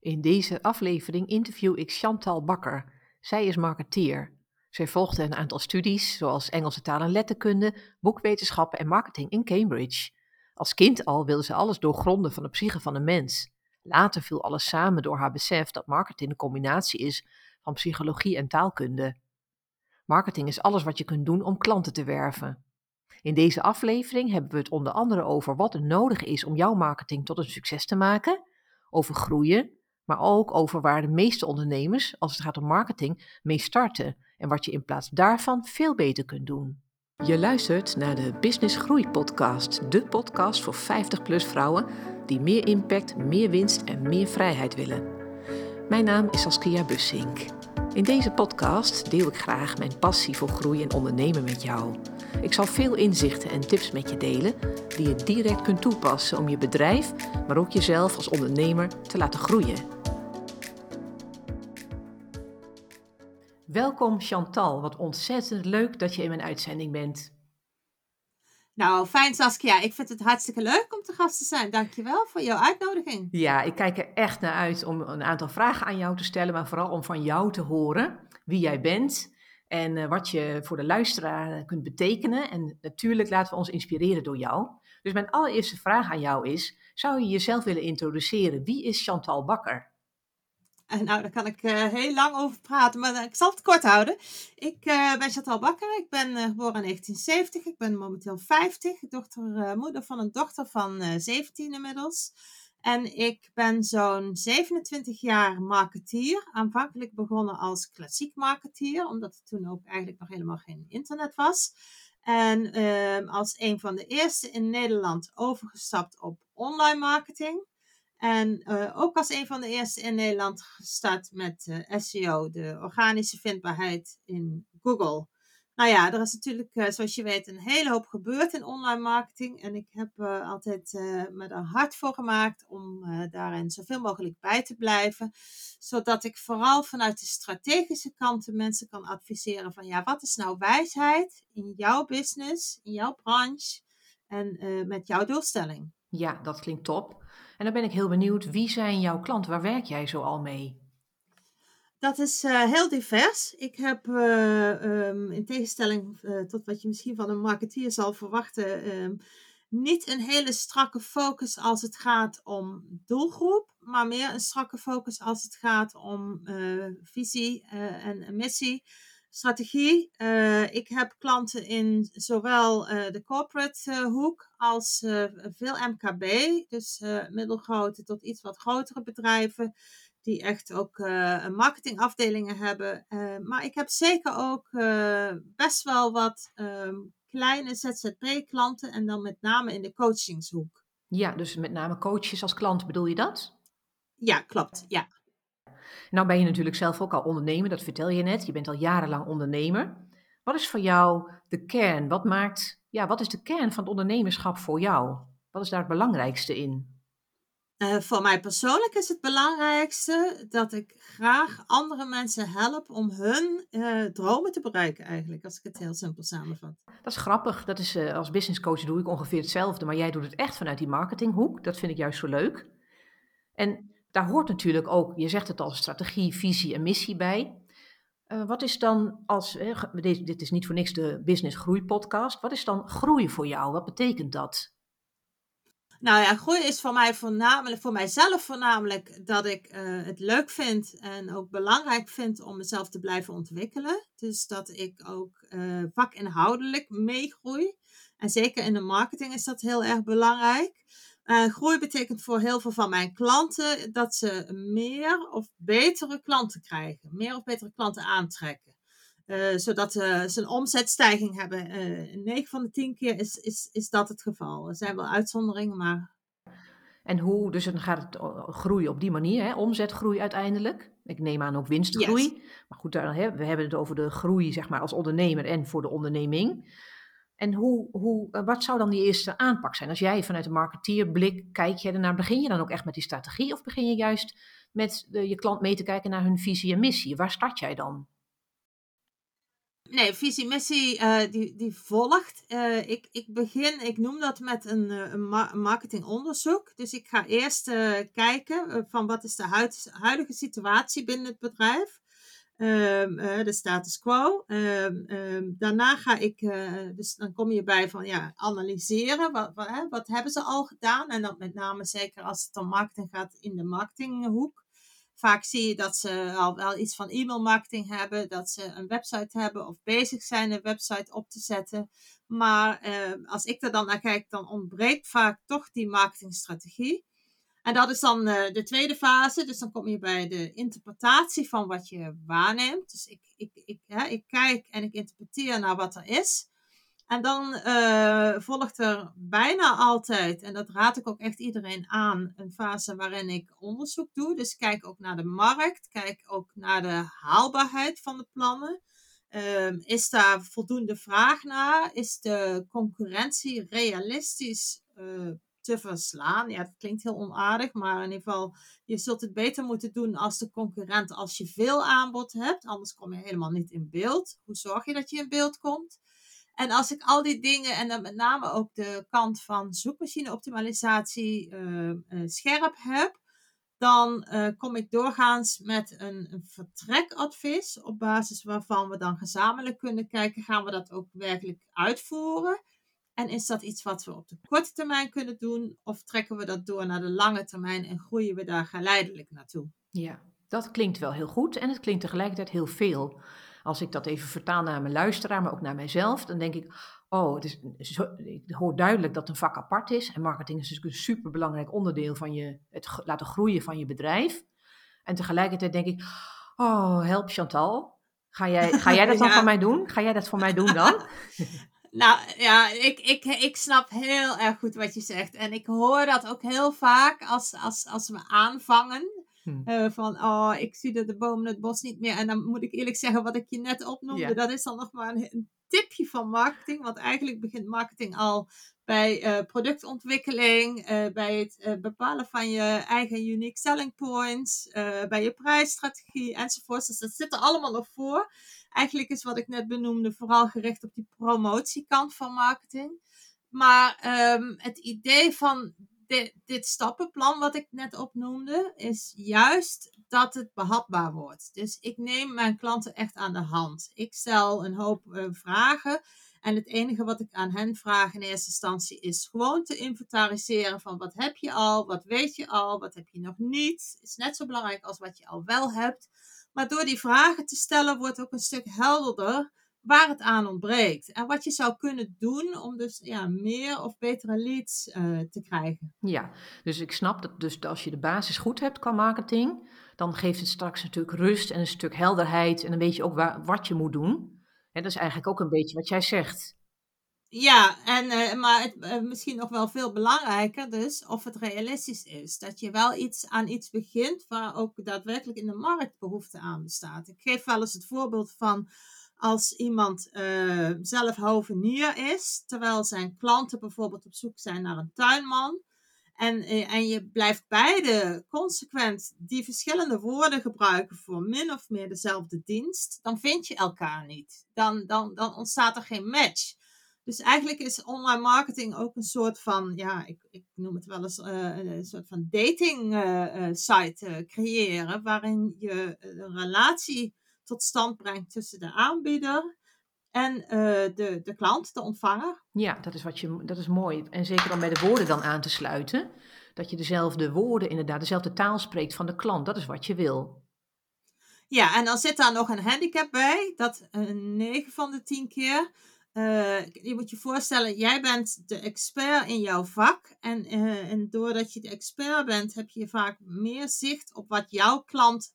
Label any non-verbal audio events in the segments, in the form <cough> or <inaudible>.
In deze aflevering interview ik Chantal Bakker. Zij is marketeer. Zij volgde een aantal studies, zoals Engelse taal en letterkunde, boekwetenschappen en marketing in Cambridge. Als kind al wilde ze alles doorgronden van de psyche van de mens. Later viel alles samen door haar besef dat marketing een combinatie is van psychologie en taalkunde. Marketing is alles wat je kunt doen om klanten te werven. In deze aflevering hebben we het onder andere over wat er nodig is om jouw marketing tot een succes te maken, over groeien, maar ook over waar de meeste ondernemers, als het gaat om marketing, mee starten en wat je in plaats daarvan veel beter kunt doen. Je luistert naar de Business Groei Podcast, de podcast voor 50-plus vrouwen die meer impact, meer winst en meer vrijheid willen. Mijn naam is Saskia Bussink. In deze podcast deel ik graag mijn passie voor groei en ondernemen met jou. Ik zal veel inzichten en tips met je delen die je direct kunt toepassen om je bedrijf, maar ook jezelf als ondernemer te laten groeien. Welkom Chantal, wat ontzettend leuk dat je in mijn uitzending bent. Nou, fijn Saskia. Ik vind het hartstikke leuk om te gast te zijn. Dankjewel voor jouw uitnodiging. Ja, ik kijk er echt naar uit om een aantal vragen aan jou te stellen, maar vooral om van jou te horen wie jij bent en eh, wat je voor de luisteraar kunt betekenen. En natuurlijk laten we ons inspireren door jou. Dus mijn allereerste vraag aan jou is, zou je jezelf willen introduceren? Wie is Chantal Bakker? Uh, nou, daar kan ik uh, heel lang over praten, maar ik zal het kort houden. Ik ben Chantal Bakker, ik ben geboren in 1970, ik ben momenteel 50, dochter, moeder van een dochter van 17 inmiddels. En ik ben zo'n 27 jaar marketeer. Aanvankelijk begonnen als klassiek marketeer, omdat er toen ook eigenlijk nog helemaal geen internet was. En ehm, als een van de eerste in Nederland overgestapt op online marketing. En uh, ook als een van de eerste in Nederland gestart met uh, SEO, de organische vindbaarheid in Google. Nou ja, er is natuurlijk, uh, zoals je weet, een hele hoop gebeurd in online marketing. En ik heb altijd me er hard voor gemaakt om daarin zoveel mogelijk bij te blijven. Zodat ik vooral vanuit de strategische kant de mensen kan adviseren van ja, wat is nou wijsheid in jouw business, in jouw branche en met jouw doelstelling. Ja, dat klinkt top. En dan ben ik heel benieuwd, wie zijn jouw klanten? Waar werk jij zo al mee? Dat is uh, heel divers. Ik heb uh, um, in tegenstelling uh, tot wat je misschien van een marketeer zal verwachten, um, niet een hele strakke focus als het gaat om doelgroep, maar meer een strakke focus als het gaat om visie en missie strategie. Uh, ik heb klanten in zowel uh, de corporate uh, hoek als veel MKB, dus middelgrote tot iets wat grotere bedrijven, die echt ook marketingafdelingen hebben. maar ik heb zeker ook best wel wat um, kleine ZZP-klanten en dan met name in de coachingshoek. Ja, dus met name coaches als klant, bedoel je dat? Ja, klopt. Ja. Nou ben je natuurlijk zelf ook al ondernemer, dat vertel je net. Je bent al jarenlang ondernemer. Wat is voor jou de kern? Wat maakt, ja, wat is de kern van het ondernemerschap voor jou? Wat is daar het belangrijkste in? Uh, voor mij persoonlijk is het belangrijkste dat ik graag andere mensen help om hun uh, dromen te bereiken, eigenlijk, als ik het heel simpel samenvat. Dat is grappig. Dat is, uh, als business coach doe ik ongeveer hetzelfde, maar jij doet het echt vanuit die marketinghoek. Dat vind ik juist zo leuk. En daar hoort natuurlijk ook, je zegt het al, strategie, visie en missie bij. Uh, wat is dan als, eh, dit, dit, is niet voor niks de Business Groei podcast, wat is dan groei voor jou? Wat betekent dat? Nou ja, groei is voor mij voornamelijk, voor mijzelf voornamelijk dat ik uh, het leuk vind en ook belangrijk vind om mezelf te blijven ontwikkelen. Dus dat ik ook uh, vakinhoudelijk meegroei. En zeker in de marketing is dat heel erg belangrijk. Uh, groei betekent voor heel veel van mijn klanten dat ze meer of betere klanten krijgen. Meer of betere klanten aantrekken. Uh, zodat uh, ze een omzetstijging hebben. Uh, 9 van de 10 keer is, is, is dat het geval. Er zijn wel uitzonderingen, maar. En hoe, dus dan gaat het groeien op die manier, hè? omzetgroei uiteindelijk. Ik neem aan ook winstgroei. Yes. Maar goed, daar, hè, we hebben het over de groei zeg maar, als ondernemer en voor de onderneming. En hoe, hoe, eh, wat zou dan die eerste aanpak zijn? Als jij vanuit de marketeerblik kijk je ernaar, begin je dan ook echt met die strategie of begin je juist met de, je klant mee te kijken naar hun visie en missie? Waar start jij dan? Nee, visie, missie, uh, die, die volgt. Ik, ik begin, ik noem dat met een, een, ma marketingonderzoek. Dus ik ga eerst kijken van wat is de huid, huidige situatie binnen het bedrijf. Um, de status quo. Um, um, daarna ga ik, dus dan kom je bij van ja, analyseren. Wat, wat, wat hebben ze al gedaan? En dan met name zeker als het om marketing gaat in de marketinghoek. Vaak zie je dat ze al wel iets van e-mailmarketing hebben, dat ze een website hebben of bezig zijn een website op te zetten. Maar eh, als ik er dan naar kijk, dan ontbreekt vaak toch die marketingstrategie. En dat is dan uh, de tweede fase. Dus dan kom je bij de interpretatie van wat je waarneemt. Dus ik, ik, ik, ik kijk en ik interpreteer naar wat er is. En dan uh, volgt er bijna altijd, en dat raad ik ook echt iedereen aan, een fase waarin ik onderzoek doe. Dus kijk ook naar de markt, kijk ook naar de haalbaarheid van de plannen. Uh, is daar voldoende vraag naar? Is de concurrentie realistisch uh, te verslaan? Ja, dat klinkt heel onaardig, maar in ieder geval, je zult het beter moeten doen als de concurrent als je veel aanbod hebt. Anders kom je helemaal niet in beeld. Hoe zorg je dat je in beeld komt? En als ik al die dingen, en dan met name ook de kant van zoekmachine-optimalisatie uh, uh, scherp heb, dan uh, kom ik doorgaans met een, een, vertrekadvies op basis waarvan we dan gezamenlijk kunnen kijken, gaan we dat ook werkelijk uitvoeren? En is dat iets wat we op de korte termijn kunnen doen? Of trekken we dat door naar de lange termijn en groeien we daar geleidelijk naartoe? Ja, dat klinkt wel heel goed en het klinkt tegelijkertijd heel veel. Als ik dat even vertaal naar mijn luisteraar, maar ook naar mijzelf, dan denk ik, oh, het is, zo, ik hoor duidelijk dat een vak apart is. En marketing is natuurlijk een superbelangrijk onderdeel van je, het laten groeien van je bedrijf. En tegelijkertijd denk ik, oh, help Chantal. Ga jij, ga jij dat dan <laughs> ja. voor mij doen? Ga jij dat voor mij doen dan? <laughs> Nou ja, ik, ik, ik snap heel erg goed wat je zegt. En ik hoor dat ook heel vaak als, als, als we aanvangen. Uh, van, oh, ik zie de, de bomen het bos niet meer. En dan moet ik eerlijk zeggen, wat ik je net opnoemde, ja. dat is dan nog maar een, een, tipje van marketing. Want eigenlijk begint marketing al bij uh, productontwikkeling, uh, bij het bepalen van je eigen unique selling points, bij je prijsstrategie enzovoort. Dus dat zit er allemaal nog voor. Eigenlijk is wat ik net benoemde vooral gericht op die promotiekant van marketing. Maar um, het idee van dit, dit stappenplan wat ik net opnoemde, is juist dat het behapbaar wordt. Dus ik neem mijn klanten echt aan de hand. Ik stel een hoop uh, vragen. En het enige wat ik aan hen vraag in eerste instantie is gewoon te inventariseren van wat heb je al, wat weet je al, wat heb je nog niet. Is net zo belangrijk als wat je al wel hebt. Maar door die vragen te stellen wordt ook een stuk helderder waar het aan ontbreekt. En wat je zou kunnen doen om dus ja, meer of betere leads uh, te krijgen. Ja, dus ik snap dat dus als je de basis goed hebt qua marketing, dan geeft het straks natuurlijk rust en een stuk helderheid en dan weet je ook waar, wat je moet doen. En dat is eigenlijk ook een beetje wat jij zegt. Ja, en, uh, maar het, uh, misschien nog wel veel belangrijker dus of het realistisch is. Dat je wel iets aan iets begint waar ook daadwerkelijk in de markt behoefte aan bestaat. Ik geef wel eens het voorbeeld van als iemand uh, zelf hovenier is, terwijl zijn klanten bijvoorbeeld op zoek zijn naar een tuinman. En, en je blijft beide consequent die verschillende woorden gebruiken voor min of meer dezelfde dienst, dan vind je elkaar niet. Dan, dan, dan ontstaat er geen match. Dus eigenlijk is online marketing ook een soort van, ja, ik, ik noem het wel eens uh, een soort van dating site creëren, waarin je een relatie tot stand brengt tussen de aanbieder en uh, de, de klant, de ontvanger. Ja, dat is, wat je, dat is mooi. En zeker om bij de woorden dan aan te sluiten. Dat je dezelfde woorden, inderdaad, dezelfde taal spreekt van de klant. Dat is wat je wil. Ja, en dan zit daar nog een handicap bij. Dat een 9 van de 10 keer. Uh, je moet je voorstellen, jij bent de expert in jouw vak. En, uh, en doordat je de expert bent, heb je vaak meer zicht op wat jouw klant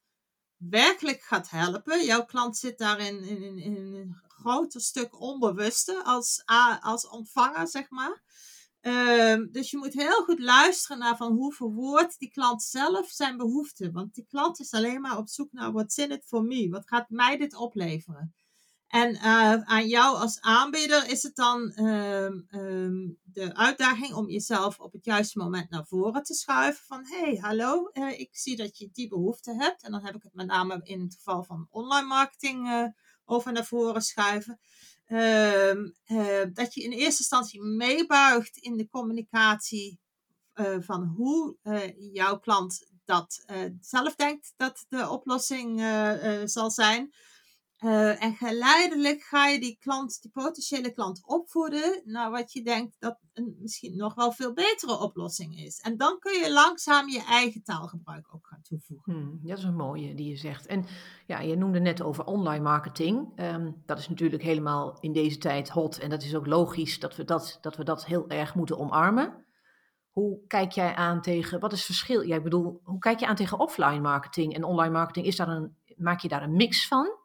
werkelijk gaat helpen. Jouw klant zit daarin in, in, in een groter stuk onbewuste als, als ontvanger, zeg maar. Um, dus je moet heel goed luisteren naar van hoe verwoordt die klant zelf zijn behoeften. Want die klant is alleen maar op zoek naar what's in it for me. Wat gaat mij dit opleveren? En uh, aan jou als aanbieder is het dan um, um, de uitdaging om jezelf op het juiste moment naar voren te schuiven. Van hey, hallo, uh, ik zie dat je die behoefte hebt. En dan heb ik het met name in het geval van online marketing uh, over naar voren schuiven. Ehm, eh, dat je in eerste instantie meebuigt in de communicatie van hoe jouw klant dat zelf denkt dat de oplossing zal zijn. Uh, en geleidelijk ga je die klant, die potentiële klant opvoeden naar wat je denkt dat een misschien nog wel veel betere oplossing is. En dan kun je langzaam je eigen taalgebruik ook gaan toevoegen. Hmm, dat is een mooie die je zegt. En ja, je noemde net over online marketing. Um, dat is natuurlijk helemaal in deze tijd hot. En dat is ook logisch dat we dat, dat, we dat heel erg moeten omarmen. Hoe kijk jij aan tegen, wat is het verschil? Ja, ik bedoel, hoe kijk je aan tegen offline marketing en online marketing? Is daar een, maak je daar een mix van?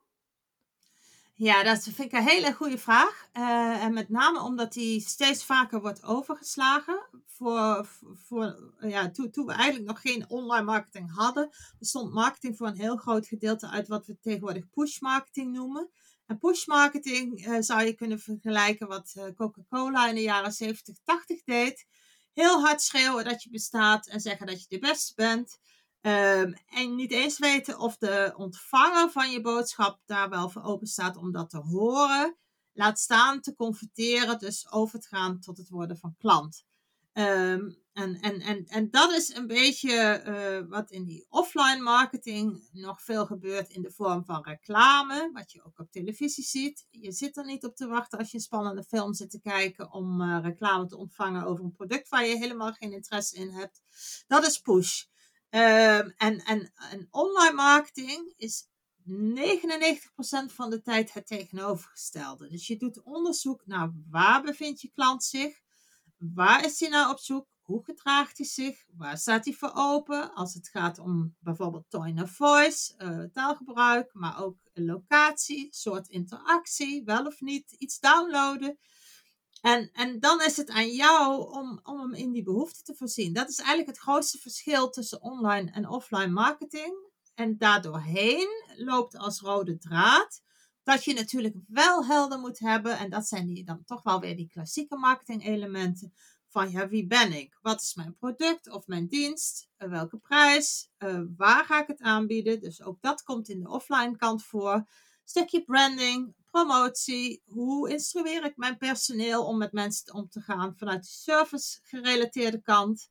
Ja, dat vind ik een hele goede vraag. Uh, en met name omdat die steeds vaker wordt overgeslagen. Voor, voor, ja, toen, we eigenlijk nog geen online marketing hadden, bestond marketing voor een heel groot gedeelte uit wat we tegenwoordig push marketing noemen. En push marketing uh, zou je kunnen vergelijken wat uh, Coca-Cola in de jaren 70, 80 deed. Heel hard schreeuwen dat je bestaat en zeggen dat je de beste bent. Um, en niet eens weten of de ontvanger van je boodschap daar wel voor open staat om dat te horen. Laat staan te converteren, dus over te gaan tot het worden van klant. Um, en, en, en, en dat is een beetje uh, wat in die offline marketing nog veel gebeurt in de vorm van reclame, wat je ook op televisie ziet. Je zit er niet op te wachten als je een spannende film zit te kijken om uh, reclame te ontvangen over een product waar je helemaal geen interesse in hebt. Dat is push. Um, en, en, en online marketing is 99% van de tijd het tegenovergestelde. Dus je doet onderzoek naar waar bevindt je klant zich, waar is hij nou op zoek, hoe gedraagt hij zich, waar staat hij voor open als het gaat om bijvoorbeeld tone of voice, uh, taalgebruik, maar ook locatie, soort interactie, wel of niet iets downloaden. En, en dan is het aan jou om, om hem in die behoefte te voorzien. Dat is eigenlijk het grootste verschil tussen online en offline marketing. En daardoorheen loopt als rode draad dat je natuurlijk wel helder moet hebben. En dat zijn die, dan toch wel weer die klassieke marketing elementen. Van ja, wie ben ik? Wat is mijn product of mijn dienst? Uh, welke prijs? Uh, waar ga ik het aanbieden? Dus ook dat komt in de offline kant voor. Stukje branding, promotie. Hoe instrueer ik mijn personeel om met mensen om te gaan vanuit de service gerelateerde kant.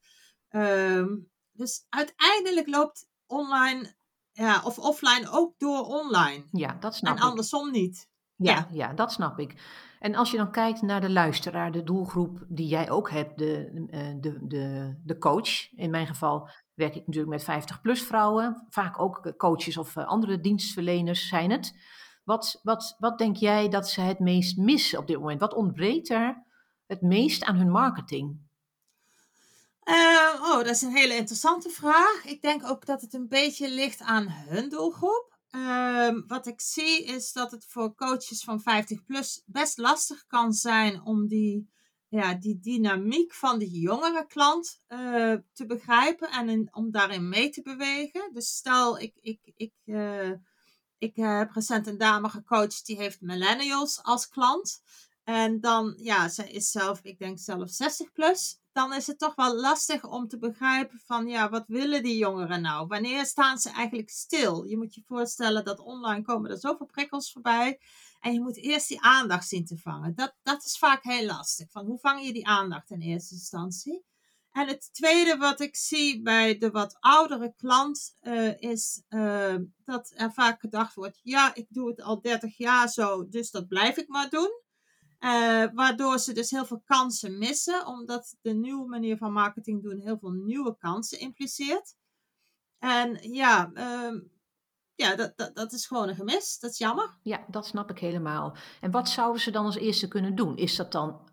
Um, dus uiteindelijk loopt online ja, of offline ook door online. Ja, dat snap ik. En andersom niet. Ja, ja, ja. dat snap ik. En als je dan kijkt naar de luisteraar, de doelgroep die jij ook hebt, de, eh, de, de, de coach. In mijn geval werk ik natuurlijk met 50-plus vrouwen. Vaak ook coaches of eh, andere dienstverleners zijn het. Wat, wat, wat denk jij dat ze het meest missen op dit moment? Wat ontbreekt er het meest aan hun marketing? Uh, oh, dat is een hele interessante vraag. Ik denk ook dat het een beetje ligt aan hun doelgroep. Uh, wat ik zie is dat het voor coaches van 50 plus best lastig kan zijn om die, ja, die dynamiek van die jongere klant uh, te begrijpen en om daarin mee te bewegen. Dus stel, ik, ik, ik uh, ik heb recent een dame gecoacht die heeft millennials als klant. En dan, ja, ze is zelf, ik denk zelf 60 plus. Dan is het toch wel lastig om te begrijpen van, ja, wat willen die jongeren nou? Wanneer staan ze eigenlijk stil? Je moet je voorstellen dat online komen er zoveel prikkels voorbij. En je moet eerst die aandacht zien te vangen. Dat, dat is vaak heel lastig. Van hoe vang je die aandacht in eerste instantie? En het tweede wat ik zie bij de wat oudere klant uh, is uh, dat er vaak gedacht wordt: ja, ik doe het al 30 jaar zo, dus dat blijf ik maar doen. Uh, waardoor ze dus heel veel kansen missen, omdat de nieuwe manier van marketing doen heel veel nieuwe kansen impliceert. En ja, ehm, ja dat, dat, dat is gewoon een gemis. Dat is jammer. Ja, dat snap ik helemaal. En wat zouden ze dan als eerste kunnen doen? Is dat dan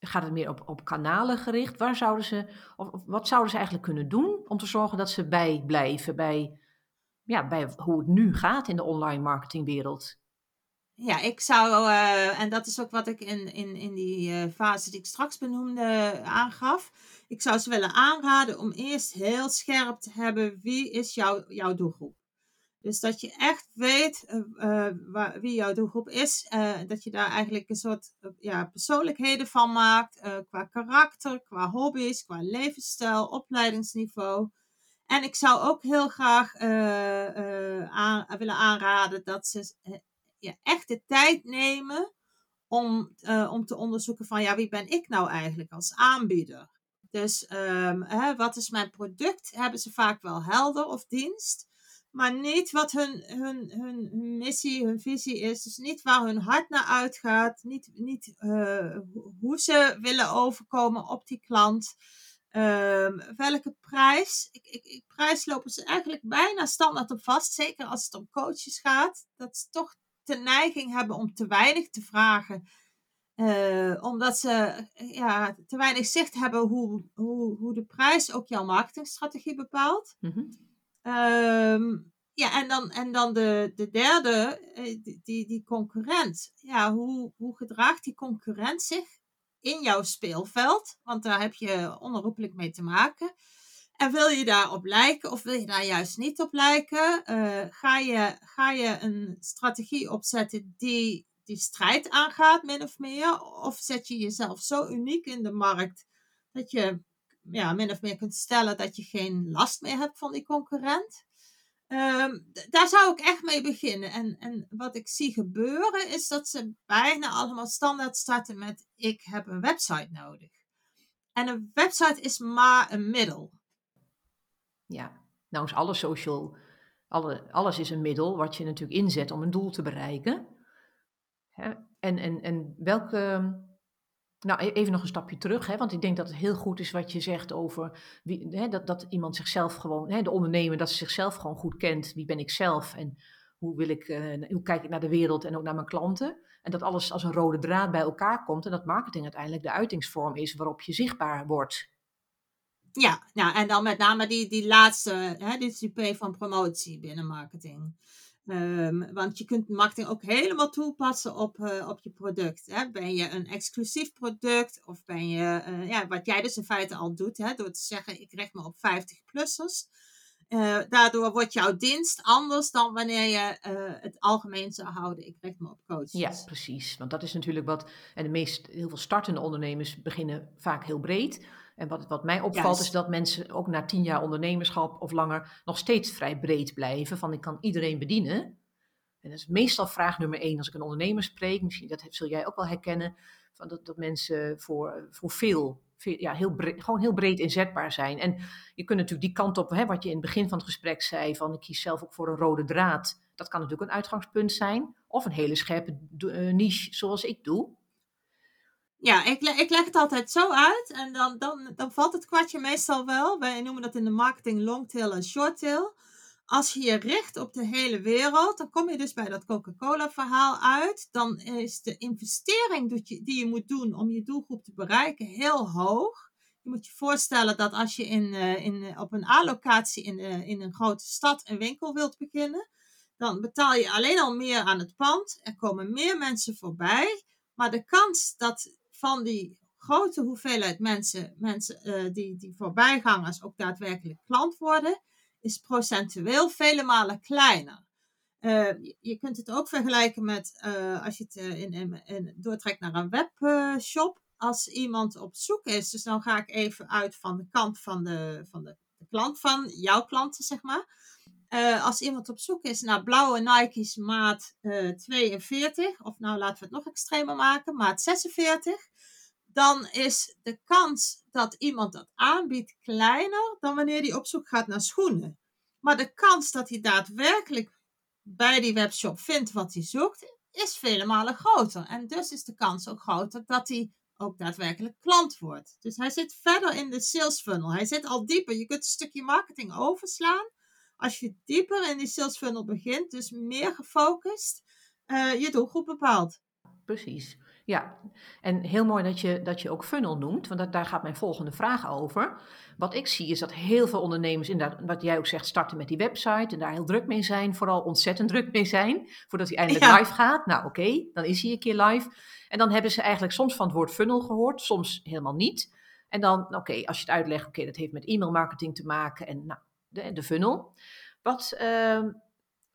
Gaat het meer op, op kanalen gericht? Waar zouden ze, of, wat zouden ze eigenlijk kunnen doen om te zorgen dat ze bijblijven bij, ja, bij hoe het nu gaat in de online marketingwereld? Ja, ik zou, uh, en dat is ook wat ik in, in, in die uh, fase die ik straks benoemde aangaf. Ik zou ze willen aanraden om eerst heel scherp te hebben wie is jouw, jouw doelgroep. Dus dat je echt weet uh, waar, wie jouw doelgroep is. Uh, dat je daar eigenlijk een soort ja, persoonlijkheden van maakt. qua karakter, qua hobby's, qua levensstijl, opleidingsniveau. En ik zou ook heel graag willen aanraden dat ze je echt de tijd nemen om, om te onderzoeken van ja, wie ben ik nou eigenlijk als aanbieder? Dus um, hè, wat is mijn product? Hebben ze vaak wel helder of dienst, maar niet wat hun, hun, hun, missie, hun visie is. Dus niet waar hun hart naar uitgaat, niet, niet uh, hoe ze willen overkomen op die klant. Um, welke prijs? Ik, ik, ik, prijs lopen ze eigenlijk bijna standaard op vast. Zeker als het om coaches gaat. Dat ze toch de neiging hebben om te weinig te vragen. Uh, omdat ze ja, te weinig zicht hebben hoe, hoe, hoe de prijs ook jouw marketingstrategie bepaalt. Mm. Um, ja, en dan, en dan de, de derde, eh, die, die, concurrent. Ja, hoe, hoe gedraagt die concurrent zich in jouw speelveld, want daar heb je onherroepelijk mee te maken. En wil je daarop lijken of wil je daar juist niet op lijken? Uh, ga, je, ga je een strategie opzetten die die strijd aangaat, min of meer? Of zet je jezelf zo uniek in de markt dat je ja, min of meer kunt stellen dat je geen last meer hebt van die concurrent? Um, daar zou ik echt mee beginnen. En, en wat ik zie gebeuren is dat ze bijna allemaal standaard starten met ik heb een website nodig. En een website is maar een middel. Ja, nou is alles social, alle, alles is een middel wat je natuurlijk inzet om een doel te bereiken. En, en, en welke nou, e-, even nog een stapje terug, hè, want ik denk dat het heel goed is wat je zegt over wie, hè, dat, dat iemand zichzelf gewoon, hè, de ondernemer, dat ze zichzelf gewoon goed kent. Wie ben ik zelf en hoe, wil ik, uh, hoe kijk ik naar de wereld en ook naar mijn klanten. En dat alles als een rode draad bij elkaar komt en dat marketing uiteindelijk de uitingsvorm is waarop je zichtbaar wordt. Ja, ja en dan met name die, die laatste, hè, dit is van promotie binnen marketing. Um, want je kunt marketing ook helemaal toepassen op, uh, op je product. Hè. Ben je een exclusief product of ben je, uh, ja, wat jij dus in feite al doet, hè, door te zeggen ik richt me op 50-plussers. Uh, eh, daardoor wordt jouw dienst anders dan wanneer je het algemeen zou houden. Ik richt me op coaches. Ja, precies. Want dat is natuurlijk wat. En de meest, heel veel startende ondernemers beginnen vaak heel breed. En wat, wat mij opvalt is dat mensen ook na tien jaar ondernemerschap of langer nog steeds vrij breed blijven. Van ik kan iedereen bedienen. En dat is meestal vraag nummer één als ik een ondernemer spreek. Misschien dat zul jij ook wel herkennen. Van dat, dat mensen voor, voor veel, veel ja, heel breed, gewoon heel breed inzetbaar zijn. En je kunt natuurlijk die kant op, hè, wat je in het begin van het gesprek zei, van ik kies zelf ook voor een rode draad. Dat kan natuurlijk een uitgangspunt zijn. Of een hele scherpe uh, niche zoals ik doe. Ja, ik, ik leg het altijd zo uit en dan, dan, dan valt het kwartje meestal wel. Wij noemen dat in de marketing longtail en shorttail. Als je je richt op de hele wereld, dan kom je dus bij dat Coca-Cola verhaal uit. Dan is de investering die je moet doen om je doelgroep te bereiken heel hoog. Je moet je voorstellen dat als je in, uh, in, op een allocatie in, uh, in een grote stad een winkel wilt beginnen, dan betaal je alleen al meer aan het pand. Er komen meer mensen voorbij. Maar de kans dat van die grote hoeveelheid mensen, mensen uh, die, die voorbijgangers ook daadwerkelijk klant worden, is procentueel vele malen kleiner. Uh, je kunt het ook vergelijken met uh, als je het in, in, in, doortrekt naar een webshop. als iemand op zoek is, dus dan ga ik even uit van de kant van de, van de, de klant, van jouw klanten, zeg maar. als iemand op zoek is naar blauwe Nike's maat 42, of nou laten we het nog extremer maken, maat 46, dan is de kans dat iemand dat aanbiedt kleiner dan wanneer hij op zoek gaat naar schoenen. Maar de kans dat hij daadwerkelijk bij die webshop vindt wat hij zoekt, is vele malen groter. En dus is de kans ook groter dat hij ook daadwerkelijk klant wordt. Dus hij zit verder in de sales funnel. Hij zit al dieper. Je kunt een stukje marketing overslaan. Als je dieper in die sales funnel begint, dus meer gefocust, uh, je doelgroep bepaalt. Precies. Ja, en heel mooi dat je, dat je ook funnel noemt, want dat, daar gaat mijn volgende vraag over. Wat ik zie is dat heel veel ondernemers, inderdaad, wat jij ook zegt, starten met die website en daar heel druk mee zijn, vooral ontzettend druk mee zijn, voordat hij eindelijk live gaat. Nou oké, dan is hij een keer live. En dan hebben ze eigenlijk soms van het woord funnel gehoord, soms helemaal niet. En dan, oké, als je het uitlegt, oké, dat heeft met e-mail marketing te maken en nou, de, de funnel. Wat, uh,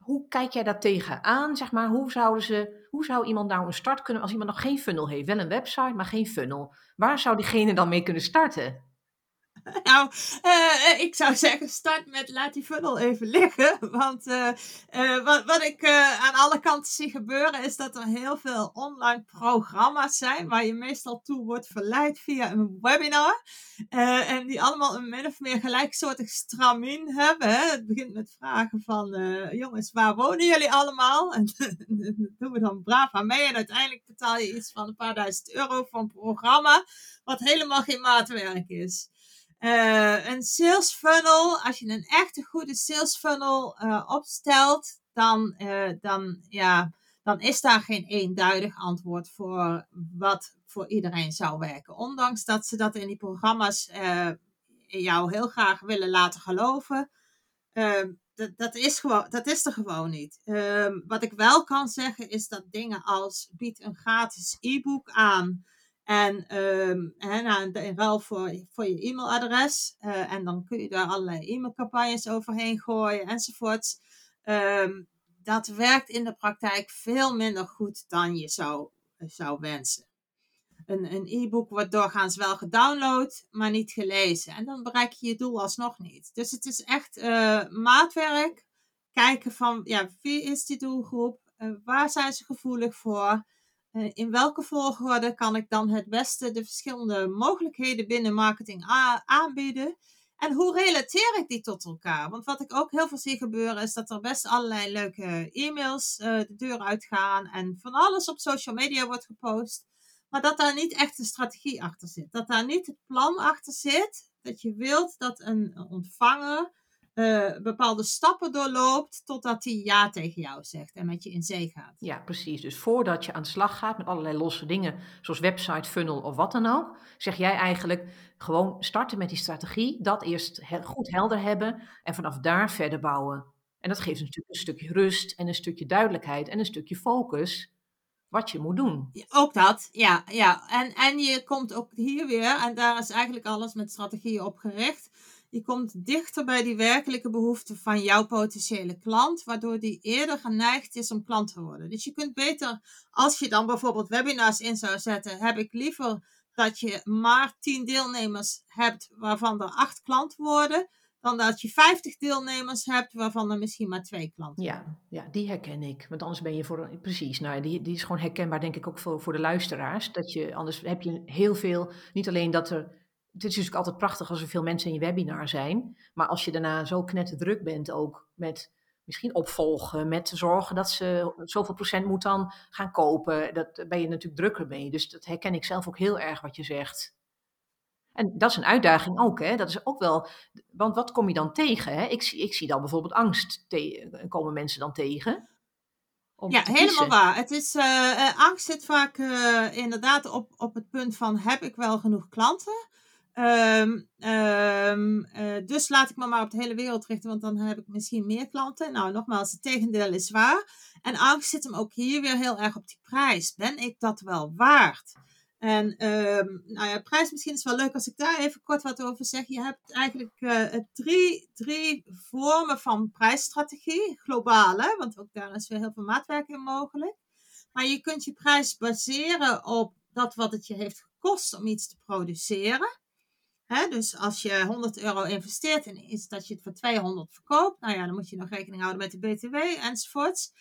hoe kijk jij daar tegenaan? Zeg maar, hoe, zouden ze, hoe zou iemand nou een start kunnen als iemand nog geen funnel heeft? Wel een website, maar geen funnel. Waar zou diegene dan mee kunnen starten? <laughs> nou, uh, ik zou zeggen, start met laat die funnel even liggen. <laughs> Want uh, wat, wat ik aan alle kanten zie gebeuren, is dat er heel veel online programma's zijn waar je meestal toe wordt verleid via een webinar. en die allemaal een min of meer gelijksoortig stramien hebben. Het begint met vragen van, jongens, waar wonen jullie allemaal? <laughs> En doen we dan braaf aan mee. En uiteindelijk betaal je iets van een paar duizend euro voor een programma, wat helemaal geen maatwerk is. Uh, een sales funnel, als je een echte goede sales funnel uh, opstelt, dan, uh, dan, ja, dan is daar geen eenduidig antwoord voor wat voor iedereen zou werken. Ondanks dat ze dat in die programma's jou heel graag willen laten geloven. Dat, dat, is gewoon, dat is er gewoon niet. Wat ik wel kan zeggen is dat dingen als bied een gratis e-book aan. En hè, nou, in ruil voor, voor je e-mailadres. Uh, en dan kun je daar allerlei e-mailcampagnes overheen gooien enzovoorts. Um, dat werkt in de praktijk veel minder goed dan je zou, zou wensen. Een, e-book wordt doorgaans wel gedownload, maar niet gelezen. En dan bereik je je doel alsnog niet. Dus het is echt uh, maatwerk. Kijken van, ja, wie is die doelgroep? Waar zijn ze gevoelig voor? Eh, in welke volgorde kan ik dan het beste de verschillende mogelijkheden binnen marketing aanbieden? En hoe relateer ik die tot elkaar? Want wat ik ook heel veel zie gebeuren is dat er best allerlei leuke e-mails uh, de deur uitgaan en van alles op social media wordt gepost. Maar dat daar niet echt een strategie achter zit. Dat daar niet het plan achter zit dat je wilt dat een ontvanger uh, bepaalde stappen doorloopt totdat hij ja tegen jou zegt en met je in zee gaat. Ja, precies. Dus voordat je aan de slag gaat met allerlei losse dingen, zoals website, funnel of wat dan ook, zeg jij eigenlijk gewoon starten met die strategie, dat eerst goed helder hebben en vanaf daar verder bouwen. En dat geeft natuurlijk een stukje rust en een stukje duidelijkheid en een stukje focus wat je moet doen. Ook dat, ja. ja. En, en je komt ook hier weer, en daar is eigenlijk alles met strategieën op gericht je komt dichter bij die werkelijke behoeften van jouw potentiële klant, waardoor die eerder geneigd is om klant te worden. Dus je kunt beter, als je dan bijvoorbeeld webinars in zou zetten, heb ik liever dat je maar 10 deelnemers hebt waarvan er 8 klant worden, dan dat je 50 deelnemers hebt waarvan er misschien maar twee klanten ja, ja, die herken ik. Want anders ben je voor. Precies, nou, die, die is gewoon herkenbaar, denk ik, ook voor, voor de luisteraars. Dat je, anders heb je heel veel. Niet alleen dat er het is natuurlijk altijd prachtig als er veel mensen in je webinar zijn. Maar als je daarna zo knetterdruk bent ook met misschien opvolgen, met zorgen dat ze zoveel procent moet dan gaan kopen. Dat ben je natuurlijk drukker mee. Dus dat herken ik zelf ook heel erg wat je zegt. En dat is een uitdaging ook, hè? Dat is ook wel, want wat kom je dan tegen? Hè? Ik, ik zie dan bijvoorbeeld angst, te, komen mensen dan tegen? ja, helemaal waar. Het is, uh, angst zit vaak uh, inderdaad op, op het punt van, heb ik wel genoeg klanten? Um, um, uh, dus laat ik me maar op de hele wereld richten, want dan heb ik misschien meer klanten. Nou, nogmaals, het tegendeel is waar. En angst zit hem ook hier weer heel erg op die prijs. Ben ik dat wel waard? En um, nou ja, prijs misschien is wel leuk als ik daar even kort wat over zeg. Je hebt eigenlijk uh, drie, drie vormen van prijsstrategie, globale, want ook daar is weer heel veel maatwerk in mogelijk. Maar je kunt je prijs baseren op dat wat het je heeft gekost om iets te produceren dus als je 100 euro investeert en is dat je het voor 200 verkoopt, nou ja, dan moet je nog rekening houden met de BTW enzovoorts.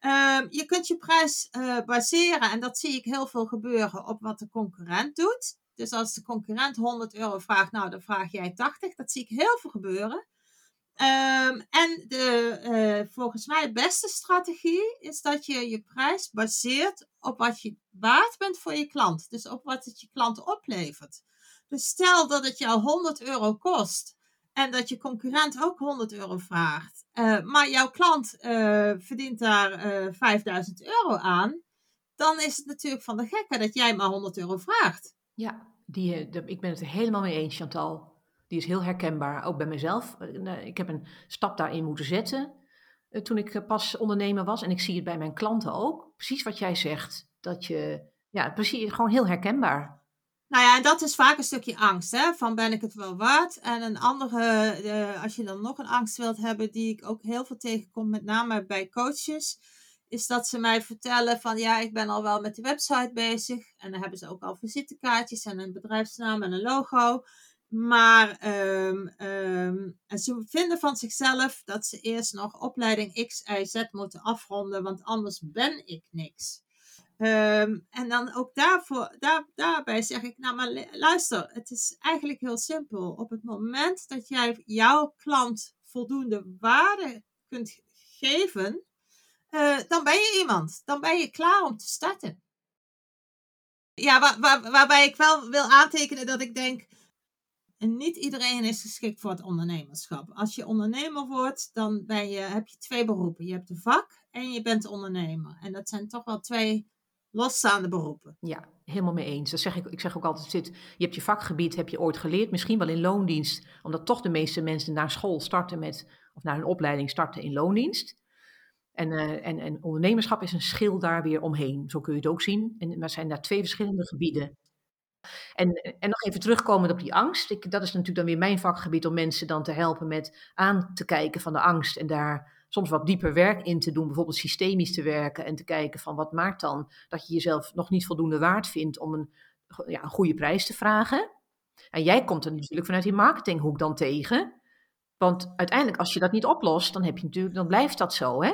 Uh, je kunt je prijs uh, baseren, en dat zie ik heel veel gebeuren, op wat de concurrent doet. Dus als de concurrent 100 euro vraagt, nou dan vraag jij 80. Dat zie ik heel veel gebeuren. Um, en de uh, volgens mij beste strategie is dat je je prijs baseert op wat je waard bent voor je klant. Dus op wat het je klant oplevert. Stel dat het jou 100 euro kost en dat je concurrent ook 100 euro vraagt, uh, maar jouw klant uh, verdient daar uh, eh, 5000 euro aan, dan is het natuurlijk van de gekke dat jij maar 100 euro vraagt. Ja, die, ik ben het er helemaal mee eens, Chantal. Die is heel herkenbaar, ook bij mezelf. Ik heb een stap daarin moeten zetten toen ik pas ondernemer was. En ik zie het bij mijn klanten ook. Precies wat jij zegt. Dat je, ja, precies, gewoon heel herkenbaar. Nou ja, en dat is vaak een stukje angst, hè? van ben ik het wel waard? En een andere, uh, als je dan nog een angst wilt hebben, die ik ook heel veel tegenkom, met name bij coaches, is dat ze mij vertellen van ja, ik ben al wel met de website bezig. En dan hebben ze ook al visitekaartjes en een bedrijfsnaam en een logo. Maar ehm, ehm, en ze vinden van zichzelf dat ze eerst nog opleiding X, Y, Z moeten afronden, want anders ben ik niks. Ehm, en dan ook daarvoor, daar, daarbij zeg ik, nou maar luister, het is eigenlijk heel simpel. Op het moment dat jij jouw klant voldoende waarde kunt geven, eh, dan ben je iemand. Dan ben je klaar om te starten. Ja, waar, waar, waarbij ik wel wil aantekenen dat ik denk, niet iedereen is geschikt voor het ondernemerschap. Als je ondernemer wordt, dan ben je, heb je twee beroepen. Je hebt een vak en je bent ondernemer. En dat zijn toch wel twee losstaande beroepen. Ja, helemaal mee eens. Dat zeg ik, ik zeg ook altijd, zit, je hebt je vakgebied, heb je ooit geleerd, misschien wel in loondienst, omdat toch de meeste mensen naar school starten met, of naar hun opleiding starten in loondienst. En, uh, en, en ondernemerschap is een schil daar weer omheen, zo kun je het ook zien. En, maar zijn daar twee verschillende gebieden. En, en nog even terugkomend op die angst. Dat is natuurlijk dan weer mijn vakgebied om mensen dan te helpen met aan te kijken van de angst en daar soms wat dieper werk in te doen, bijvoorbeeld systemisch te werken en te kijken van wat maakt dan dat je jezelf nog niet voldoende waard vindt om een, ja, een goede prijs te vragen. En jij komt er natuurlijk vanuit die marketinghoek dan tegen. Want uiteindelijk, als je dat niet oplost, dan, heb je natuurlijk, dan blijft dat zo, hè?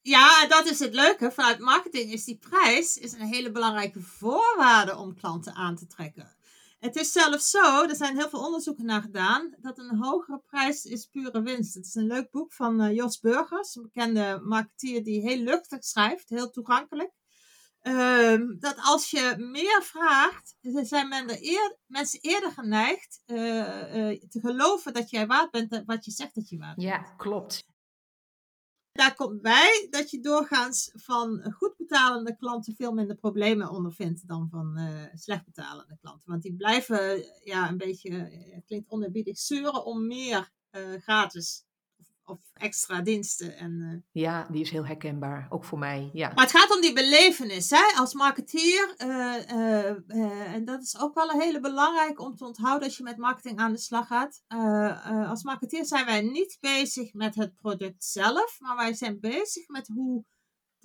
Ja, dat is het leuke. Vanuit marketing is die prijs is een hele belangrijke voorwaarde om klanten aan te trekken. Het is zelfs zo, er zijn heel veel onderzoeken naar gedaan, dat een hogere prijs is pure winst. Het is een leuk boek van uh, Jos Burgers, een bekende marketeer die heel luchtig schrijft, heel toegankelijk. Uh, dat als je meer vraagt, zijn eer, mensen eerder geneigd uh, te geloven dat jij waard bent wat je zegt dat je waard bent. Ja, klopt. Daar komt bij dat je doorgaans van goed betalende klanten veel minder problemen ondervindt dan van uh, slecht betalende klanten. Want die blijven ja, een beetje, uh, klinkt onerbiedig, zeuren om meer uh, gratis of extra diensten. En. Ja, die is heel herkenbaar, ook voor mij. Ja. Maar het gaat om die belevenis, hè? als marketeer. En dat is ook wel een hele belangrijk om te onthouden als je met marketing aan de slag gaat. als marketeer zijn wij niet bezig met het product zelf, maar wij zijn bezig met hoe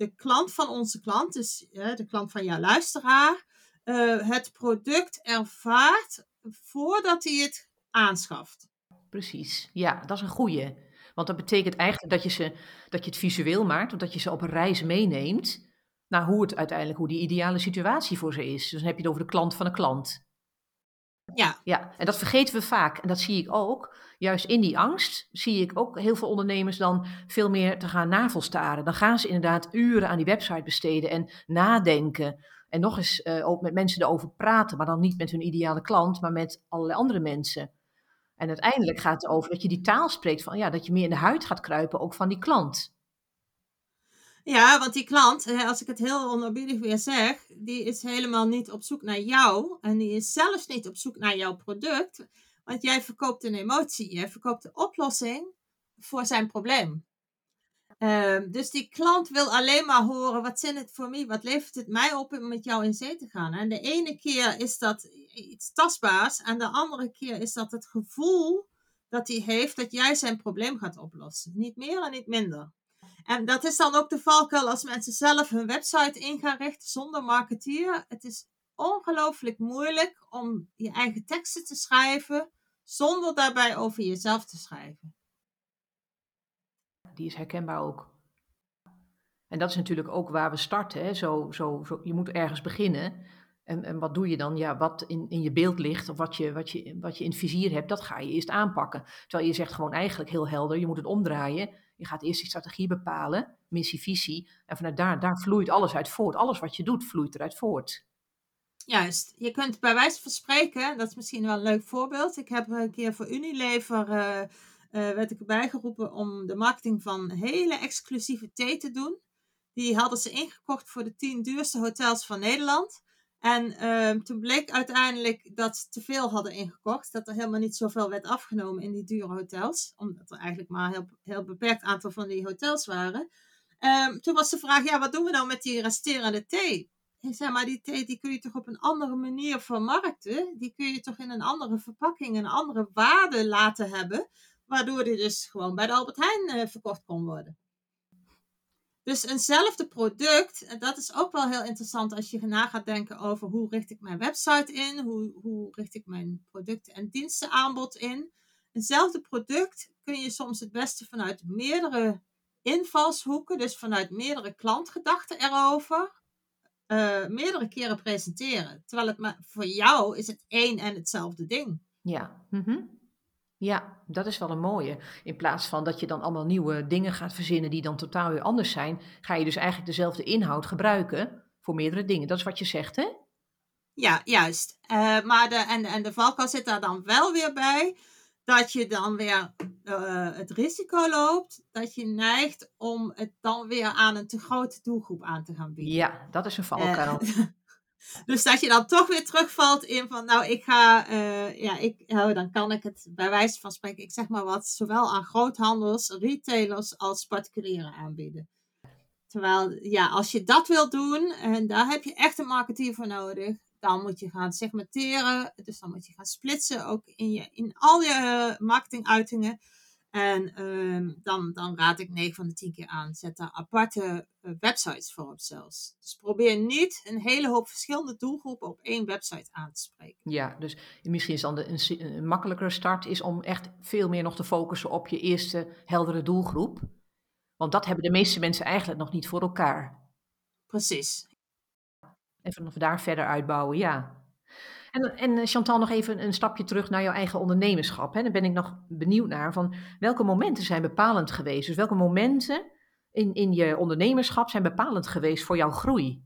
de klant van onze klant, dus de klant van jouw luisteraar, het product ervaart voordat hij het aanschaft. Precies, ja, dat is een goeie. Want dat betekent eigenlijk dat je, ze, dat je het visueel maakt, of dat je ze op een reis meeneemt naar hoe het uiteindelijk, hoe die ideale situatie voor ze is. Dus dan heb je het over de klant van de klant. Ja. ja, en dat vergeten we vaak. En dat zie ik ook. Juist in die angst zie ik ook heel veel ondernemers dan veel meer te gaan navelstaren. Dan gaan ze inderdaad uren aan die website besteden en nadenken. En nog eens uh, ook met mensen erover praten, maar dan niet met hun ideale klant, maar met allerlei andere mensen. En uiteindelijk gaat het over dat je die taal spreekt van ja, dat je meer in de huid gaat kruipen, ook van die klant. Ja, want die klant, als ik het heel onerbiedig weer zeg, die is helemaal niet op zoek naar jou. En die is zelfs niet op zoek naar jouw product. Want jij verkoopt een emotie. Jij verkoopt de oplossing voor zijn probleem. Um, dus die klant wil alleen maar horen, wat zin het voor mij? Wat levert het mij op om met jou in zee te gaan? En de ene keer is dat iets tastbaars. En de andere keer is dat het gevoel dat hij heeft dat jij zijn probleem gaat oplossen. Niet meer en niet minder. En dat is dan ook de valkuil als mensen zelf hun website in gaan richten zonder marketeer. Het is ongelooflijk moeilijk om je eigen teksten te schrijven zonder daarbij over jezelf te schrijven die is herkenbaar ook. En dat is natuurlijk ook waar we starten. Hè? Zo, zo, zo, je moet ergens beginnen. En, en wat doe je dan? Ja, wat in, in je beeld ligt of wat je, wat, je, wat je in het vizier hebt, dat ga je eerst aanpakken. Terwijl je zegt gewoon eigenlijk heel helder, je moet het omdraaien. Je gaat eerst die strategie bepalen, missie, visie. En vanuit daar, daar vloeit alles uit voort. Alles wat je doet, vloeit eruit voort. Juist. Je kunt bij wijze van spreken, dat is misschien wel een leuk voorbeeld. Ik heb een keer voor Unilever... Uh, werd ik erbij geroepen om de marketing van hele exclusieve thee te doen. Die hadden ze ingekocht voor de tien duurste hotels van Nederland. En uh, toen bleek uiteindelijk dat ze te veel hadden ingekocht. Dat er helemaal niet zoveel werd afgenomen in die dure hotels. Omdat er eigenlijk maar een heel, beperkt aantal van die hotels waren. Um, toen was de vraag, ja, wat doen we nou met die resterende thee? Zei, maar die thee die kun je toch op een andere manier vermarkten? Die kun je toch in een andere verpakking, een andere waarde laten hebben? Waardoor die dus gewoon bij de Albert Heijn uh, verkocht kon worden. Dus eenzelfde product, en dat is ook wel heel interessant als je na gaat denken over hoe richt ik mijn website in, hoe, hoe richt ik mijn producten en dienstenaanbod in. Eenzelfde product kun je soms het beste vanuit meerdere invalshoeken, dus vanuit meerdere klantgedachten erover, uh, meerdere keren presenteren. Terwijl het maar voor jou is het één en hetzelfde ding. Ja. Mhm. Ja, dat is wel een mooie. In plaats van dat je dan allemaal nieuwe dingen gaat verzinnen die dan totaal weer anders zijn, ga je dus eigenlijk dezelfde inhoud gebruiken voor meerdere dingen. Dat is wat je zegt, hè? Ja, juist. Uh, maar de, en, en de valkuil zit daar dan wel weer bij dat je dan weer uh, het risico loopt dat je neigt om het dan weer aan een te grote doelgroep aan te gaan bieden. Ja, dat is een valkuil. Uh, <laughs> dus dat je dan toch weer terugvalt in van, nou, ik ga, uh, ja, ik, oh, dan kan ik het bij wijze van spreken, ik zeg maar wat, zowel aan groothandels, retailers als particulieren aanbieden. Terwijl, ja, als je dat wilt doen, en daar heb je echt een marketeer voor nodig, dan moet je gaan segmenteren. Dus dan moet je gaan splitsen, ook in, je, in al je marketinguitingen. En ehm, dan, dan raad ik 9 van de 10 keer aan. Zet daar aparte uh, websites voor op zelfs. Dus probeer niet een hele hoop verschillende doelgroepen op één website aan te spreken. Ja, dus misschien is dan de, een, een makkelijkere start is om echt veel meer nog te focussen op je eerste heldere doelgroep. Want dat hebben de meeste mensen eigenlijk nog niet voor elkaar. Precies. En vanaf daar verder uitbouwen, ja. En, en eh, Chantal, nog even een stapje terug naar jouw eigen ondernemerschap. Hè. Daar ben ik nog benieuwd naar van welke momenten zijn bepalend geweest? Dus welke momenten in, in je ondernemerschap zijn bepalend geweest voor jouw groei?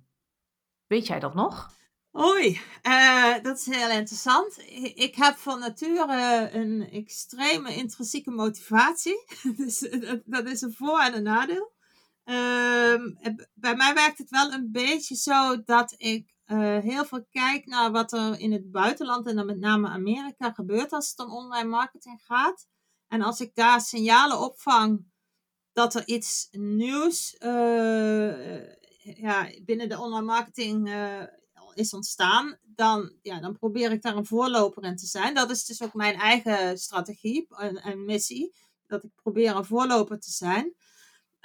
Weet jij dat nog? Oei, uh, dat is heel interessant. Ik heb van nature een extreme intrinsieke motivatie. <laughs> dus dat is een voor- en een nadeel. Uh, bij mij werkt het wel een beetje zo dat ik uh, heel veel kijk naar wat er in het buitenland en dan met name Amerika gebeurt als het om online marketing gaat. En als ik daar signalen opvang dat er iets nieuws uh, ja, binnen de online marketing uh, is ontstaan, dan, ja, dan probeer ik daar een voorloper in te zijn. Dat is dus ook mijn eigen strategie en, en missie. Dat ik probeer een voorloper te zijn.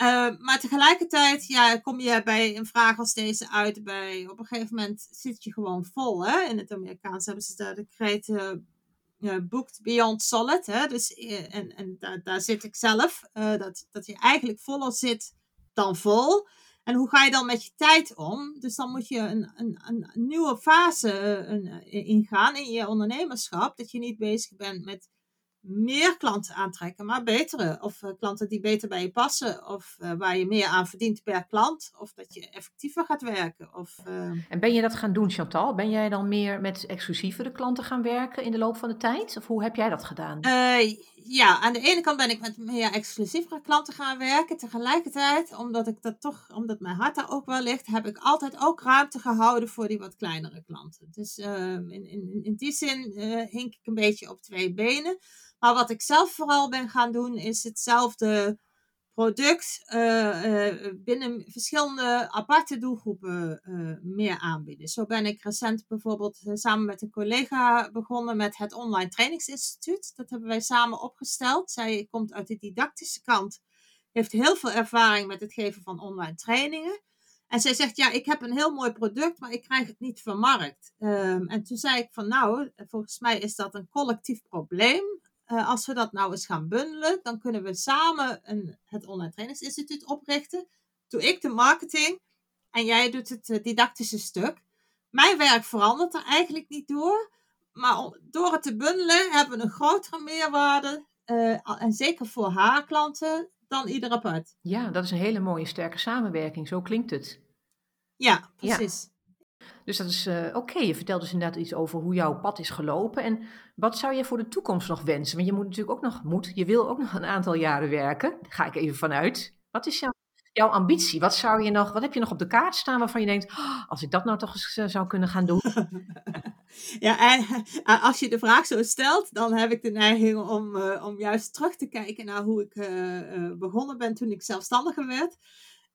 Uh, maar tegelijkertijd ja, kom je bij een vraag als deze uit bij, op een gegeven moment zit je gewoon vol. Hè? In het Amerikaans hebben ze de kreet uh, booked beyond solid. Hè? Dus, uh, en en daar, daar zit ik zelf. dat, dat je eigenlijk voller zit dan vol. En hoe ga je dan met je tijd om? Dus dan moet je een, een, een nieuwe fase ingaan in je ondernemerschap. Dat je niet bezig bent met meer klanten aantrekken, maar betere. Of uh, klanten die beter bij je passen. Of uh, waar je meer aan verdient per klant. Of dat je effectiever gaat werken. Of, uh... En ben je dat gaan doen, Chantal? Ben jij dan meer met exclusievere klanten gaan werken in de loop van de tijd? Of hoe heb jij dat gedaan? Ja, aan de ene kant ben ik met meer exclusievere klanten gaan werken. Tegelijkertijd, omdat ik dat toch, omdat mijn hart daar ook wel ligt, heb ik altijd ook ruimte gehouden voor die wat kleinere klanten. Dus in, in, in die zin hink ik een beetje op twee benen. Maar wat ik zelf vooral ben gaan doen, is hetzelfde product uh, uh, binnen verschillende aparte doelgroepen uh, meer aanbieden. Zo ben ik recent bijvoorbeeld samen met een collega begonnen met het Online Trainingsinstituut. Dat hebben wij samen opgesteld. Zij komt uit de didactische kant, heeft heel veel ervaring met het geven van online trainingen. En zij zegt, ja, ik heb een heel mooi product, maar ik krijg het niet vermarkt. Um, en toen zei ik van, nou, volgens mij is dat een collectief probleem. Uh, als we dat nou eens gaan bundelen, dan kunnen we samen een, het Online Trainingsinstituut oprichten. Doe ik de marketing en jij doet het uh, didactische stuk. Mijn werk verandert er eigenlijk niet door. Maar door het te bundelen hebben we een grotere meerwaarde. Uh, en zeker voor haar klanten dan ieder apart. Ja, dat is een hele mooie sterke samenwerking. Zo klinkt het. Ja, precies. Ja. Dus dat is uh, oké. Je vertelt dus inderdaad iets over hoe jouw pad is gelopen. En wat zou je voor de toekomst nog wensen? Want je moet natuurlijk ook nog, moet, je wil ook nog een aantal jaren werken. Daar ga ik even vanuit. Wat is jouw, ambitie? Wat, zou je nog, wat heb je nog op de kaart staan waarvan je denkt, oh, als ik dat nou toch eens uh, zou kunnen gaan doen? <laughs> ja, en uh, als je de vraag zo stelt, dan heb ik de neiging om, om juist terug te kijken naar hoe ik begonnen ben toen ik zelfstandiger werd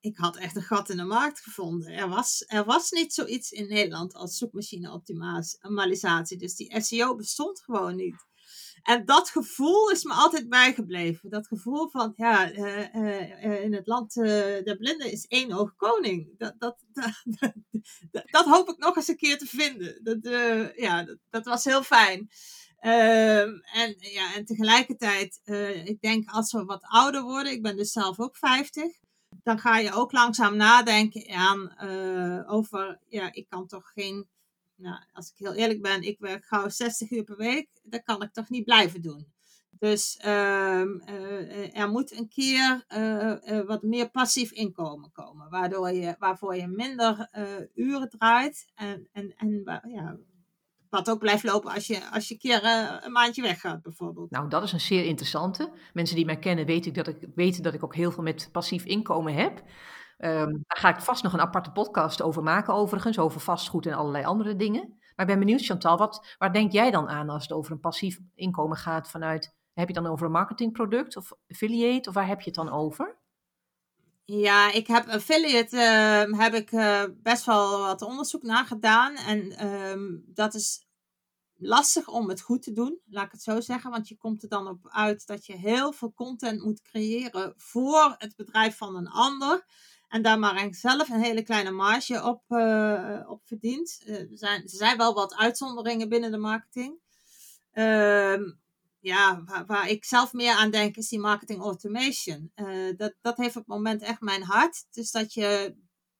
ik had echt een gat in de markt gevonden. Er was, er was niet zoiets in Nederland als zoekmachine optimalisatie. Dus die SEO bestond gewoon niet. En dat gevoel is me altijd bijgebleven. Dat gevoel van, ja, uh, uh, in het land der blinden is één oog koning. Dat, <laughs> dat, dat, dat, hoop ik nog eens een keer te vinden. Dat, ja, dat, dat, was heel fijn. Ehm, en, ja, en tegelijkertijd, ik denk als we wat ouder worden, ik ben dus zelf ook 50, dan ga je ook langzaam nadenken aan over, ja, ik kan toch geen nou, als ik heel eerlijk ben, ik werk gauw 60 uur per week. Dat kan ik toch niet blijven doen. Dus ehm, eh, er moet een keer eh, eh, wat meer passief inkomen komen. Waardoor je, waarvoor je minder uren draait. En, en, en ja, wat ook blijft lopen als je, als je een keer een maandje weggaat, bijvoorbeeld. Nou, dat is een zeer interessante. Mensen die mij kennen weten dat ik, weten dat ik ook heel veel met passief inkomen heb. Um, daar ga ik vast nog een aparte podcast over maken, overigens, over vastgoed en allerlei andere dingen. Maar ik ben benieuwd, Chantal, wat, waar denk jij dan aan als het over een passief inkomen gaat vanuit, heb je dan over een marketingproduct of affiliate, of waar heb je het dan over? Ja, ik heb affiliate, uh, heb ik uh, best wel wat onderzoek naar gedaan. En um, dat is lastig om het goed te doen, laat ik het zo zeggen. Want je komt er dan op uit dat je heel veel content moet creëren voor het bedrijf van een ander. En daar maar zelf een hele kleine marge op, uh, op verdient. Uh, er, zijn, er zijn wel wat uitzonderingen binnen de marketing. Uh, ja, waar, ik zelf meer aan denk is die marketing automation. Uh, dat, dat heeft op het moment echt mijn hart. Dus dat je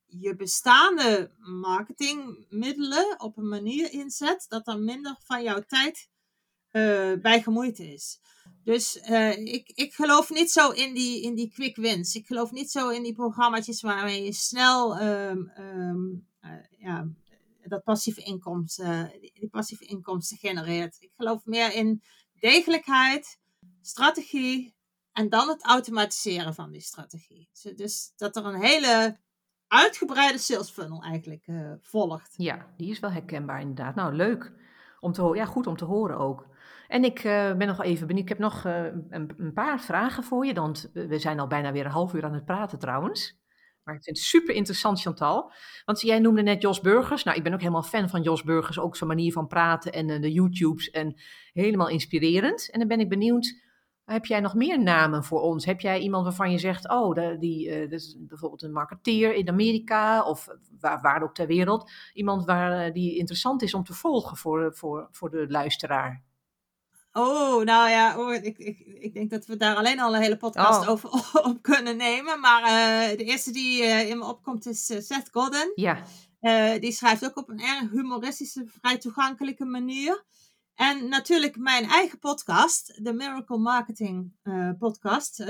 je bestaande marketingmiddelen op een manier inzet dat er minder van jouw tijd bij gemoeid is. Dus uh, ik, ik geloof niet zo in die, in die quick wins. Ik geloof niet zo in die programma's waarmee je snel um, uh, ja, dat passieve inkomsten, die passieve inkomsten genereert. Ik geloof meer in degelijkheid, strategie en dan het automatiseren van die strategie. Dus, dat er een hele uitgebreide sales funnel eigenlijk uh, volgt. Ja, die is wel herkenbaar inderdaad. Nou, leuk. Om te ja, goed om te horen ook. En ik uh, ben nog even benieuwd. Ik heb nog uh, een, een, paar vragen voor je. Want we zijn al bijna weer een half uur aan het praten trouwens. Maar ik vind het super interessant, Chantal. Want jij noemde net Jos Burgers. Nou, ik ben ook helemaal fan van Jos Burgers. Ook zijn manier van praten en uh, de YouTubes. En helemaal inspirerend. En dan ben ik benieuwd. Heb jij nog meer namen voor ons? Heb jij iemand waarvan je zegt, oh, de, die, uh, dat is bijvoorbeeld een marketeer in Amerika of waar, waar ook ter wereld. Iemand waar, die interessant is om te volgen voor, voor, voor de luisteraar? Oh, nou ja, oh, ik, ik, ik denk dat we daar alleen al een hele podcast oh. over <laughs> op kunnen nemen. Maar uh, de eerste die uh, in me opkomt is uh, Seth Godin. Ja. die schrijft ook op een erg humoristische, vrij toegankelijke manier. En natuurlijk mijn eigen podcast, de Miracle Marketing podcast.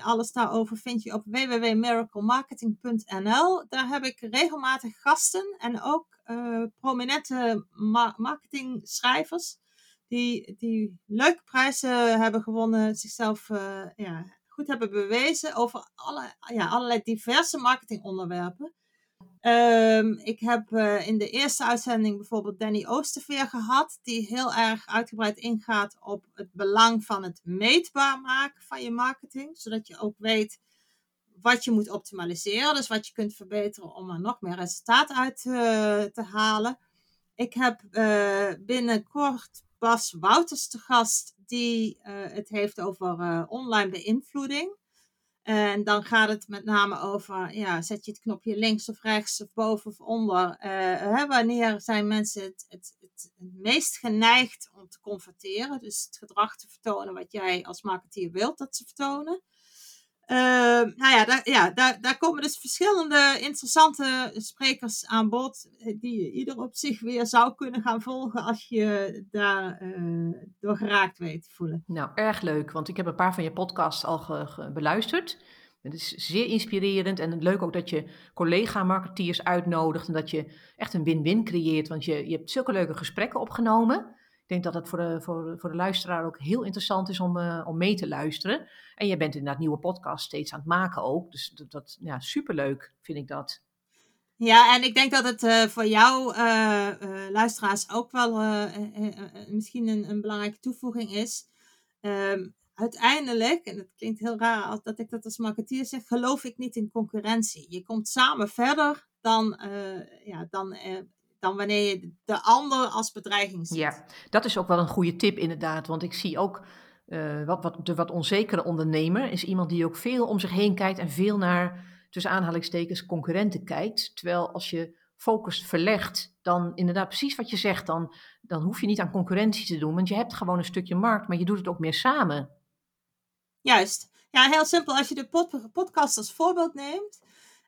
alles daarover vind je op www.miraclemarketing.nl. Daar heb ik regelmatig gasten en ook prominente ma marketing schrijvers die, die leuke prijzen hebben gewonnen, zichzelf uh, ja, goed hebben bewezen over alle, ja, allerlei diverse marketingonderwerpen. Um, ik heb uh, in de eerste uitzending bijvoorbeeld Danny Oosterveer gehad, die heel erg uitgebreid ingaat op het belang van het meetbaar maken van je marketing, zodat je ook weet wat je moet optimaliseren, dus wat je kunt verbeteren om er nog meer resultaat uit uh, te halen. Ik heb binnenkort Bas Wouters te gast, die uh, het heeft over uh, online beïnvloeding. En dan gaat het met name over, ja, zet je het knopje links of rechts of boven of onder. Uh, hè, wanneer zijn mensen het, het, het, meest geneigd om te converteren? Dus het gedrag te vertonen wat jij als marketeer wilt dat ze vertonen. Uh, nou ja, daar, ja daar, daar komen dus verschillende interessante sprekers aan bod, eh, die ieder op zich weer zou kunnen gaan volgen als je daar uh, door geraakt weet te voelen. Nou, erg leuk, want ik heb een paar van je podcasts al beluisterd. Het is zeer inspirerend en leuk ook dat je collega-marketeers uitnodigt en dat je echt een win-win creëert, want je, je hebt zulke leuke gesprekken opgenomen. Ik denk dat het voor de, voor, voor de luisteraar ook heel interessant is om, uh, om mee te luisteren. En je bent inderdaad nieuwe podcast steeds aan het maken ook. Dus dat, dat ja, superleuk vind ik dat. Ja, en ik denk dat het uh, voor jou, uh, luisteraars, ook wel misschien een, een, belangrijke toevoeging is. Um, uiteindelijk, en het klinkt heel raar dat ik dat als marketeer zeg, geloof ik niet in concurrentie. Je komt samen verder dan, ja, dan dan wanneer je de ander als bedreiging ziet. Ja, dat is ook wel een goede tip inderdaad. Want ik zie ook uh, wat, wat, de wat onzekere ondernemer is iemand die ook veel om zich heen kijkt en veel naar, tussen aanhalingstekens, concurrenten kijkt. Terwijl als je focus verlegt, dan inderdaad precies wat je zegt, dan, dan hoef je niet aan concurrentie te doen. Want je hebt gewoon een stukje markt, maar je doet het ook meer samen. Juist. Ja, heel simpel. Als je de podcast als voorbeeld neemt,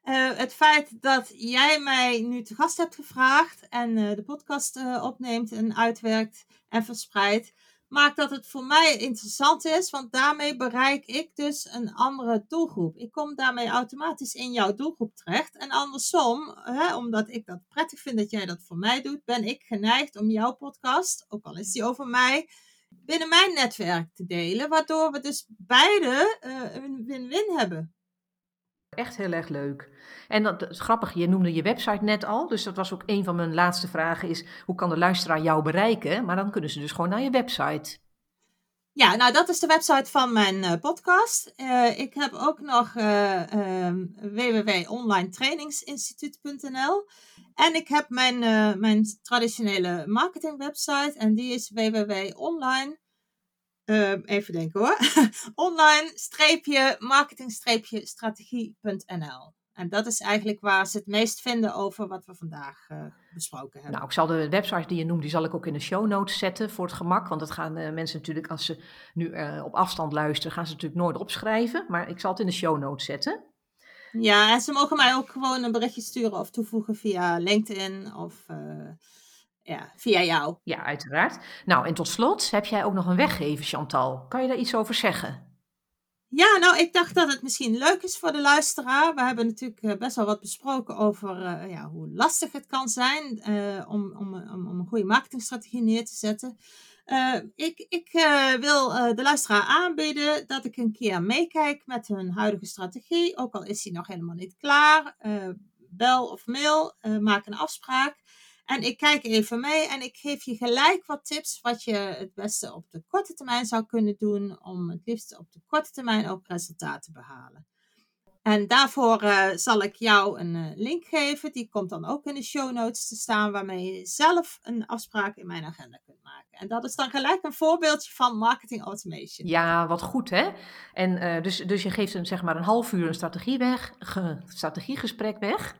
uh, het feit dat jij mij nu te gast hebt gevraagd en uh, de podcast uh, opneemt en uitwerkt en verspreidt, maakt dat het voor mij interessant is, want daarmee bereik ik dus een andere doelgroep. Ik kom daarmee automatisch in jouw doelgroep terecht. En andersom, hè, omdat ik dat prettig vind dat jij dat voor mij doet, ben ik geneigd om jouw podcast, ook al is die over mij, binnen mijn netwerk te delen, waardoor we dus beide een win-win hebben. Echt heel erg leuk. En dat, is grappig, je noemde je website net al, dus dat was ook een van mijn laatste vragen is, hoe kan de luisteraar jou bereiken? Maar dan kunnen ze dus gewoon naar je website. Ja, nou dat is de website van mijn uh, podcast. Uh, ik heb ook nog uh, um, www.onlinetrainingsinstituut.nl en ik heb mijn, mijn traditionele marketing website en die is www.online Ehm, even denken hoor. <laughs> Online-marketing-strategie.nl. En dat is eigenlijk waar ze het meest vinden over wat we vandaag uh, besproken hebben. Nou, ik zal de website die je noemt, die zal ik ook in de show notes zetten voor het gemak. Want dat gaan uh, mensen natuurlijk, als ze nu uh, op afstand luisteren, gaan ze natuurlijk nooit opschrijven. Maar ik zal het in de show notes zetten. Ja, en ze mogen mij ook gewoon een berichtje sturen of toevoegen via LinkedIn of ja, via jou. Ja, uiteraard. Nou, en tot slot heb jij ook nog een weggever, Chantal. Kan je daar iets over zeggen? Ja, nou, ik dacht dat het misschien leuk is voor de luisteraar. We hebben natuurlijk eh, best wel wat besproken over uh, ja, hoe lastig het kan zijn uh, om, om, om, om, een goede marketingstrategie neer te zetten. ik ik wil de luisteraar aanbieden dat ik een keer meekijk met hun huidige strategie. Ook al is die nog helemaal niet klaar. bel of mail, maak een afspraak. En ik kijk even mee en ik geef je gelijk wat tips wat je het beste op de korte termijn zou kunnen doen om het liefst op de korte termijn ook resultaten te behalen. En daarvoor uh, zal ik jou een uh, link geven. Die komt dan ook in de show notes te staan, waarmee je zelf een afspraak in mijn agenda kunt maken. En dat is dan gelijk een voorbeeldje van marketing automation. Ja, wat goed hè. En uh, dus, dus je geeft een, zeg maar een half uur een strategie weg, ge, strategiegesprek weg.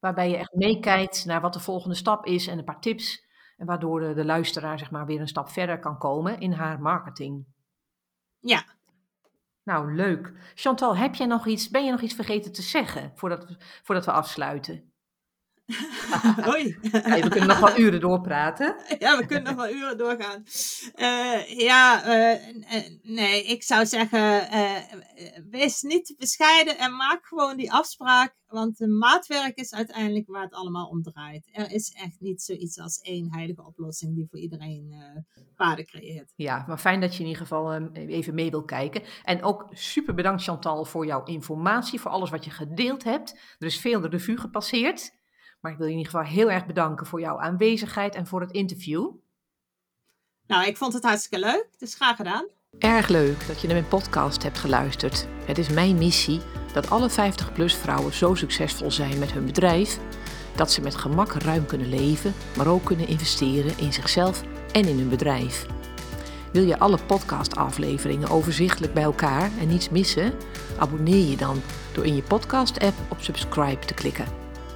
Waarbij je echt meekijkt naar wat de volgende stap is en een paar tips. En waardoor de, de luisteraar zeg maar, weer een stap verder kan komen in haar marketing. Ja. Nou, leuk. Chantal, heb jij nog iets, ben je nog iets vergeten te zeggen voordat, voordat we afsluiten? <laughs> Hoi. We kunnen nog wel uren doorpraten. <laughs> Ja, we kunnen nog wel uren doorgaan. Uh, ja, uh, nee, ik zou zeggen, uh, wees niet te bescheiden en maak gewoon die afspraak. Want de maatwerk is uiteindelijk waar het allemaal om draait. Er is echt niet zoiets als één heilige oplossing die voor iedereen waarde creëert. Ja, maar fijn dat je in ieder geval even mee wil kijken. En ook super bedankt Chantal voor jouw informatie, voor alles wat je gedeeld hebt. Er is veel de revue gepasseerd. Maar ik wil je in ieder geval heel erg bedanken voor jouw aanwezigheid en voor het interview. Nou, ik vond het hartstikke leuk, dus graag gedaan. Erg leuk dat je naar mijn podcast hebt geluisterd. Het is mijn missie dat alle 50-plus vrouwen zo succesvol zijn met hun bedrijf dat ze met gemak ruim kunnen leven, maar ook kunnen investeren in zichzelf en in hun bedrijf. Wil je alle podcastafleveringen overzichtelijk bij elkaar en niets missen? Abonneer je dan door in je podcast-app op subscribe te klikken.